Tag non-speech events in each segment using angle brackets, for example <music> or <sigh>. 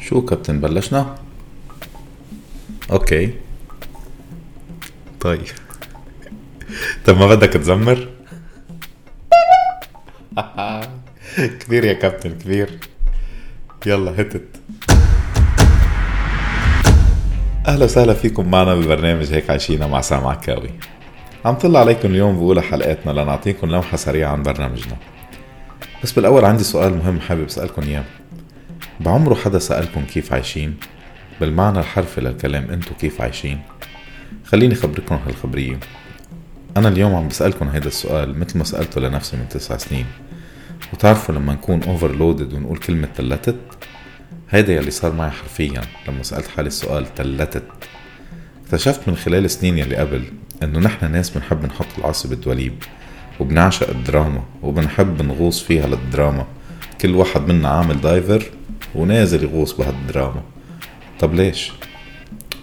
شو كابتن بلشنا؟ أوكي. طيب. طب ما بدك تزمر؟ <laughs> كبير يا كابتن كبير. يلا هتت أهلا وسهلا فيكم معنا ببرنامج هيك عايشينا مع سام عكاوي. عم طلع عليكم اليوم بأولى حلقاتنا لنعطيكم لمحة سريعة عن برنامجنا. بس بالأول عندي سؤال مهم حابب أسألكم إياه. بعمره حدا سألكم كيف عايشين؟ بالمعنى الحرفي للكلام انتو كيف عايشين؟ خليني خبركم هالخبرية. أنا اليوم عم بسألكم هيدا السؤال مثل ما سألته لنفسي من تسع سنين. وتعرفوا لما نكون اوفرلودد ونقول كلمة تلتت؟ هيدا يلي صار معي حرفيا لما سألت حالي السؤال تلتت. اكتشفت من خلال السنين يلي قبل إنه نحن ناس بنحب نحط العصي بالدواليب وبنعشق الدراما وبنحب نغوص فيها للدراما. كل واحد منا عامل diver ونازل يغوص بهالدراما. طب ليش؟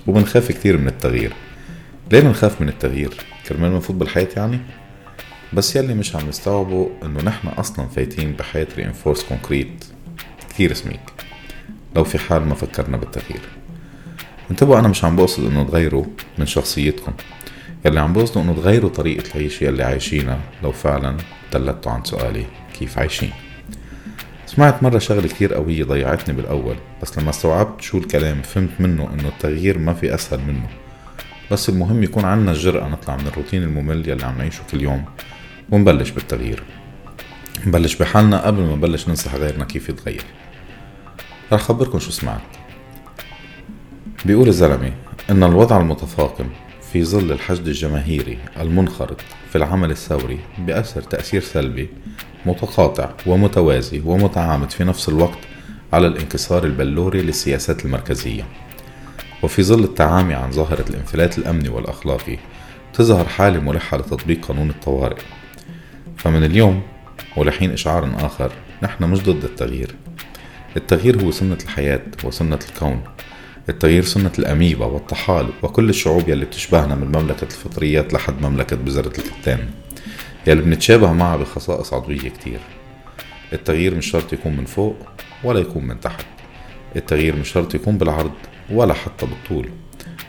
وبنخاف كتير من التغيير. ليه بنخاف من التغيير؟ كرمال بنفوت بالحياة يعني؟ بس يلي مش عم نستوعبه إنه نحن أصلا فايتين بحياة reinforced concrete كتير سميك. لو في حال ما فكرنا بالتغيير. انتبهوا أنا مش عم بقصد إنه تغيروا من شخصيتكم. يلي عم بقصده إنه تغيروا طريقة العيش يلي عايشينها. لو فعلا دلتوا عن سؤالي كيف عايشين؟ سمعت مرة شغلة كتير قوية ضيعتني بالأول بس لما استوعبت شو الكلام فهمت منه إنه التغيير ما في أسهل منه. بس المهم يكون عنا الجرأة نطلع من الروتين الممل يلي عم نعيشه كل يوم ونبلش بالتغيير. نبلش بحالنا قبل ما نبلش ننصح غيرنا كيف يتغير. رح خبركم شو سمعت. بيقول الزلمة إن الوضع المتفاقم في ظل الحشد الجماهيري المنخرط في العمل الثوري بأثر تأثير سلبي متقاطع ومتوازي ومتعامد في نفس الوقت على الانكسار البلوري للسياسات المركزية. وفي ظل التعامي عن ظاهرة الانفلات الأمني والأخلاقي تظهر حالة ملحة لتطبيق قانون الطوارئ. فمن اليوم ولحين إشعار آخر نحن مش ضد التغيير. التغيير هو سنة الحياة وسنة الكون. التغيير سنة الأميبا والطحال وكل الشعوب يلي بتشبهنا من مملكة الفطريات لحد مملكة بذرة الكتان يلي بنتشابه معها بخصائص عضوية كتير. التغيير مش شرط يكون من فوق ولا يكون من تحت. التغيير مش شرط يكون بالعرض ولا حتى بالطول.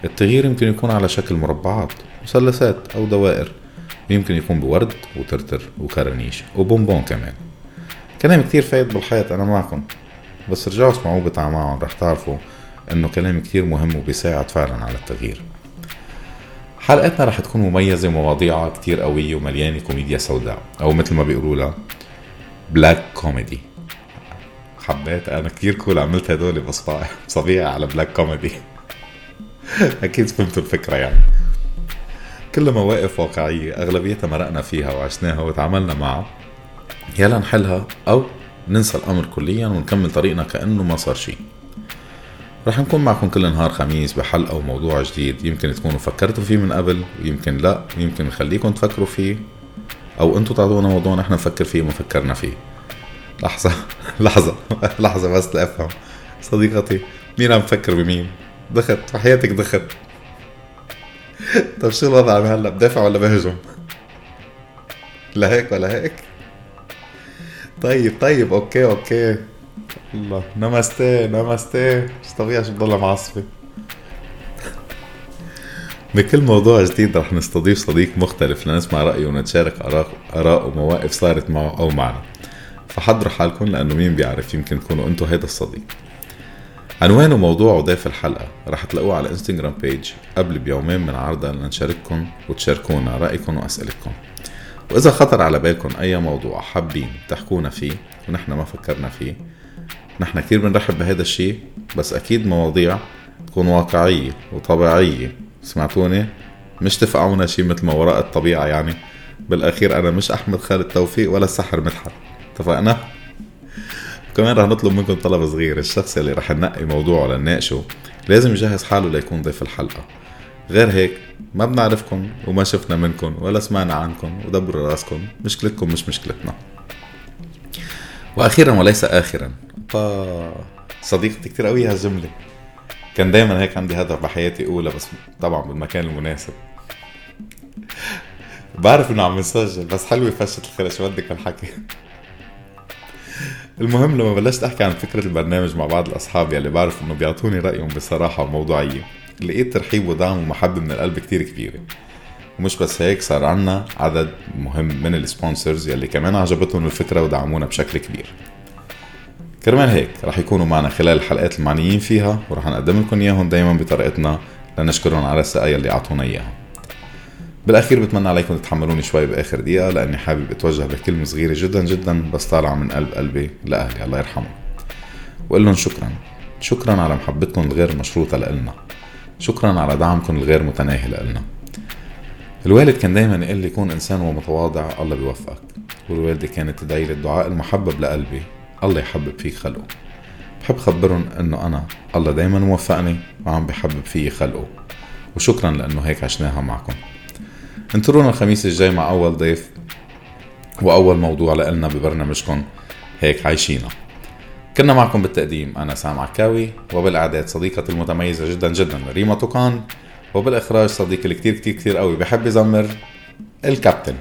التغيير يمكن يكون على شكل مربعات مثلثات أو دوائر. يمكن يكون بورد وترتر وكرانيش وبونبون كمان. كلام كتير بيفيد بالحياة أنا معكم. بس رجعوا اسمعوه بتعمعهم رح تعرفوا إنه كلام كتير مهم وبيساعد فعلا على التغيير. حلقتنا رح تكون مميزة ومواضيعها كتير قوية ومليانة كوميديا سوداء. أو مثل ما بيقولوا لها black comedy حبيت أنا كتير cool عملت هدول بصباعي صبيعي على black comedy <laughs> أكيد فهمتوا الفكرة يعني. كل مواقف واقعية أغلبيتها مرقنا فيها وعشناها وتعاملنا معها يلا نحلها أو ننسى الأمر كليا ونكمل طريقنا كأنه ما صار شي رح نكون معكم كل نهار خميس بحلقة وموضوع جديد يمكن تكونوا فكرتوا فيه من قبل ويمكن لا ويمكن نخليكم تفكروا فيه أو أنتوا تعطونا موضوع نحن نفكر فيه وما فكرنا فيه لحظة <laughs> لحظة <laughs> لحظة بس لأفهم صديقتي مين عم تفكر بمين؟ دخت وحياتك دخت <laughs> طب شو الوضع أنا هلأ بدافع ولا بهجم؟ لا هيك ولا هيك؟ طيب طيب okay okay الله نمستي نمستي مش طبيعي شو بضلها معصفة بكل موضوع جديد رح نستضيف صديق مختلف لنسمع رأيه ونتشارك آراء ومواقف صارت معه أو معنا فحضروا حالكم لأنه مين بيعرف يمكن تكونوا أنتوا هيدا الصديق عنوان وموضوع وضيف الحلقة رح تلاقوه على انستغرام بيج قبل بيومين من عرضها لنشارككم وتشاركونا رأيكم وأسئلتكم وإذا خطر على بالكم أي موضوع حابين تحكونا فيه ونحن ما فكرنا فيه نحن كتير بنرحب بهذا الشيء بس أكيد مواضيع تكون واقعية وطبيعية سمعتوني؟ مش تفقعونا شيء مثل ما وراء الطبيعة يعني. بالأخير أنا مش أحمد خالد توفيق ولا السحر مدحت. اتفقنا؟ كمان رح نطلب منكم طلب صغير الشخص اللي رح ننقي موضوعه لنناقشه لازم يجهز حاله ليكون ضيف الحلقة. غير هيك ما بنعرفكم وما شفنا منكم ولا سمعنا عنكم ودبروا راسكم مشكلتكم مش مشكلتنا. وأخيرا وليس اخرا صديقتي كتير قوية هالجملة كان دايما هيك عندي هدف بحياتي اولى بس طبعا بالمكان المناسب. بعرف إنه عم نسجل بس حلوة فشة الخير شو بدك هالحكي؟ المهم لما بلشت أحكي عن فكرة البرنامج مع بعض الأصحاب يلي بعرف إنه بيعطوني رأيهم بصراحة وموضوعية. لقيت ترحيب ودعم ومحبه من القلب كتير كبيره ومش بس هيك صار عنا عدد مهم من السبونسرز يلي كمان عجبتهم الفكرة ودعمونا بشكل كبير. كرمال هيك رح يكونوا معنا خلال الحلقات المعنيين فيها ورح نقدم لكم إياهم دايما بطريقتنا لنشكرهم على السقايا اللي أعطونا إياها. بالأخير بتمنى عليكم تتحملوني شوي بآخر دقيقة لأني حابب أتوجه بكلمة صغيرة جدا جدا بس طالعة من قلب قلبي لأهلي الله يرحمهم. وأقول لهم شكرا. شكرا على محبتكم الغير مشروطة لنا شكرا على دعمكم الغير متناهي لنا. الوالد كان دايما يقول لي كون إنسان ومتواضع الله بيوفقك. والوالدة كانت تدعي لي الدعاء المحبب لقلبي الله يحبب فيك خلقه. بحب خبرهم إنه أنا الله دايما موفقني وعم بحبب فيي خلقه. وشكرا لأنه هيك عشناها معكم. انطرونا الخميس الجاي مع أول ضيف وأول موضوع لنا ببرنامجكم هيك عايشينا كنا معكم بالتقديم أنا سام عكاوي وبالأعداد صديقتي المتميزة جدا جدا ريما توكان وبالإخراج صديقي الكتير كتير كتير قوي بحب يزمر الكابتن.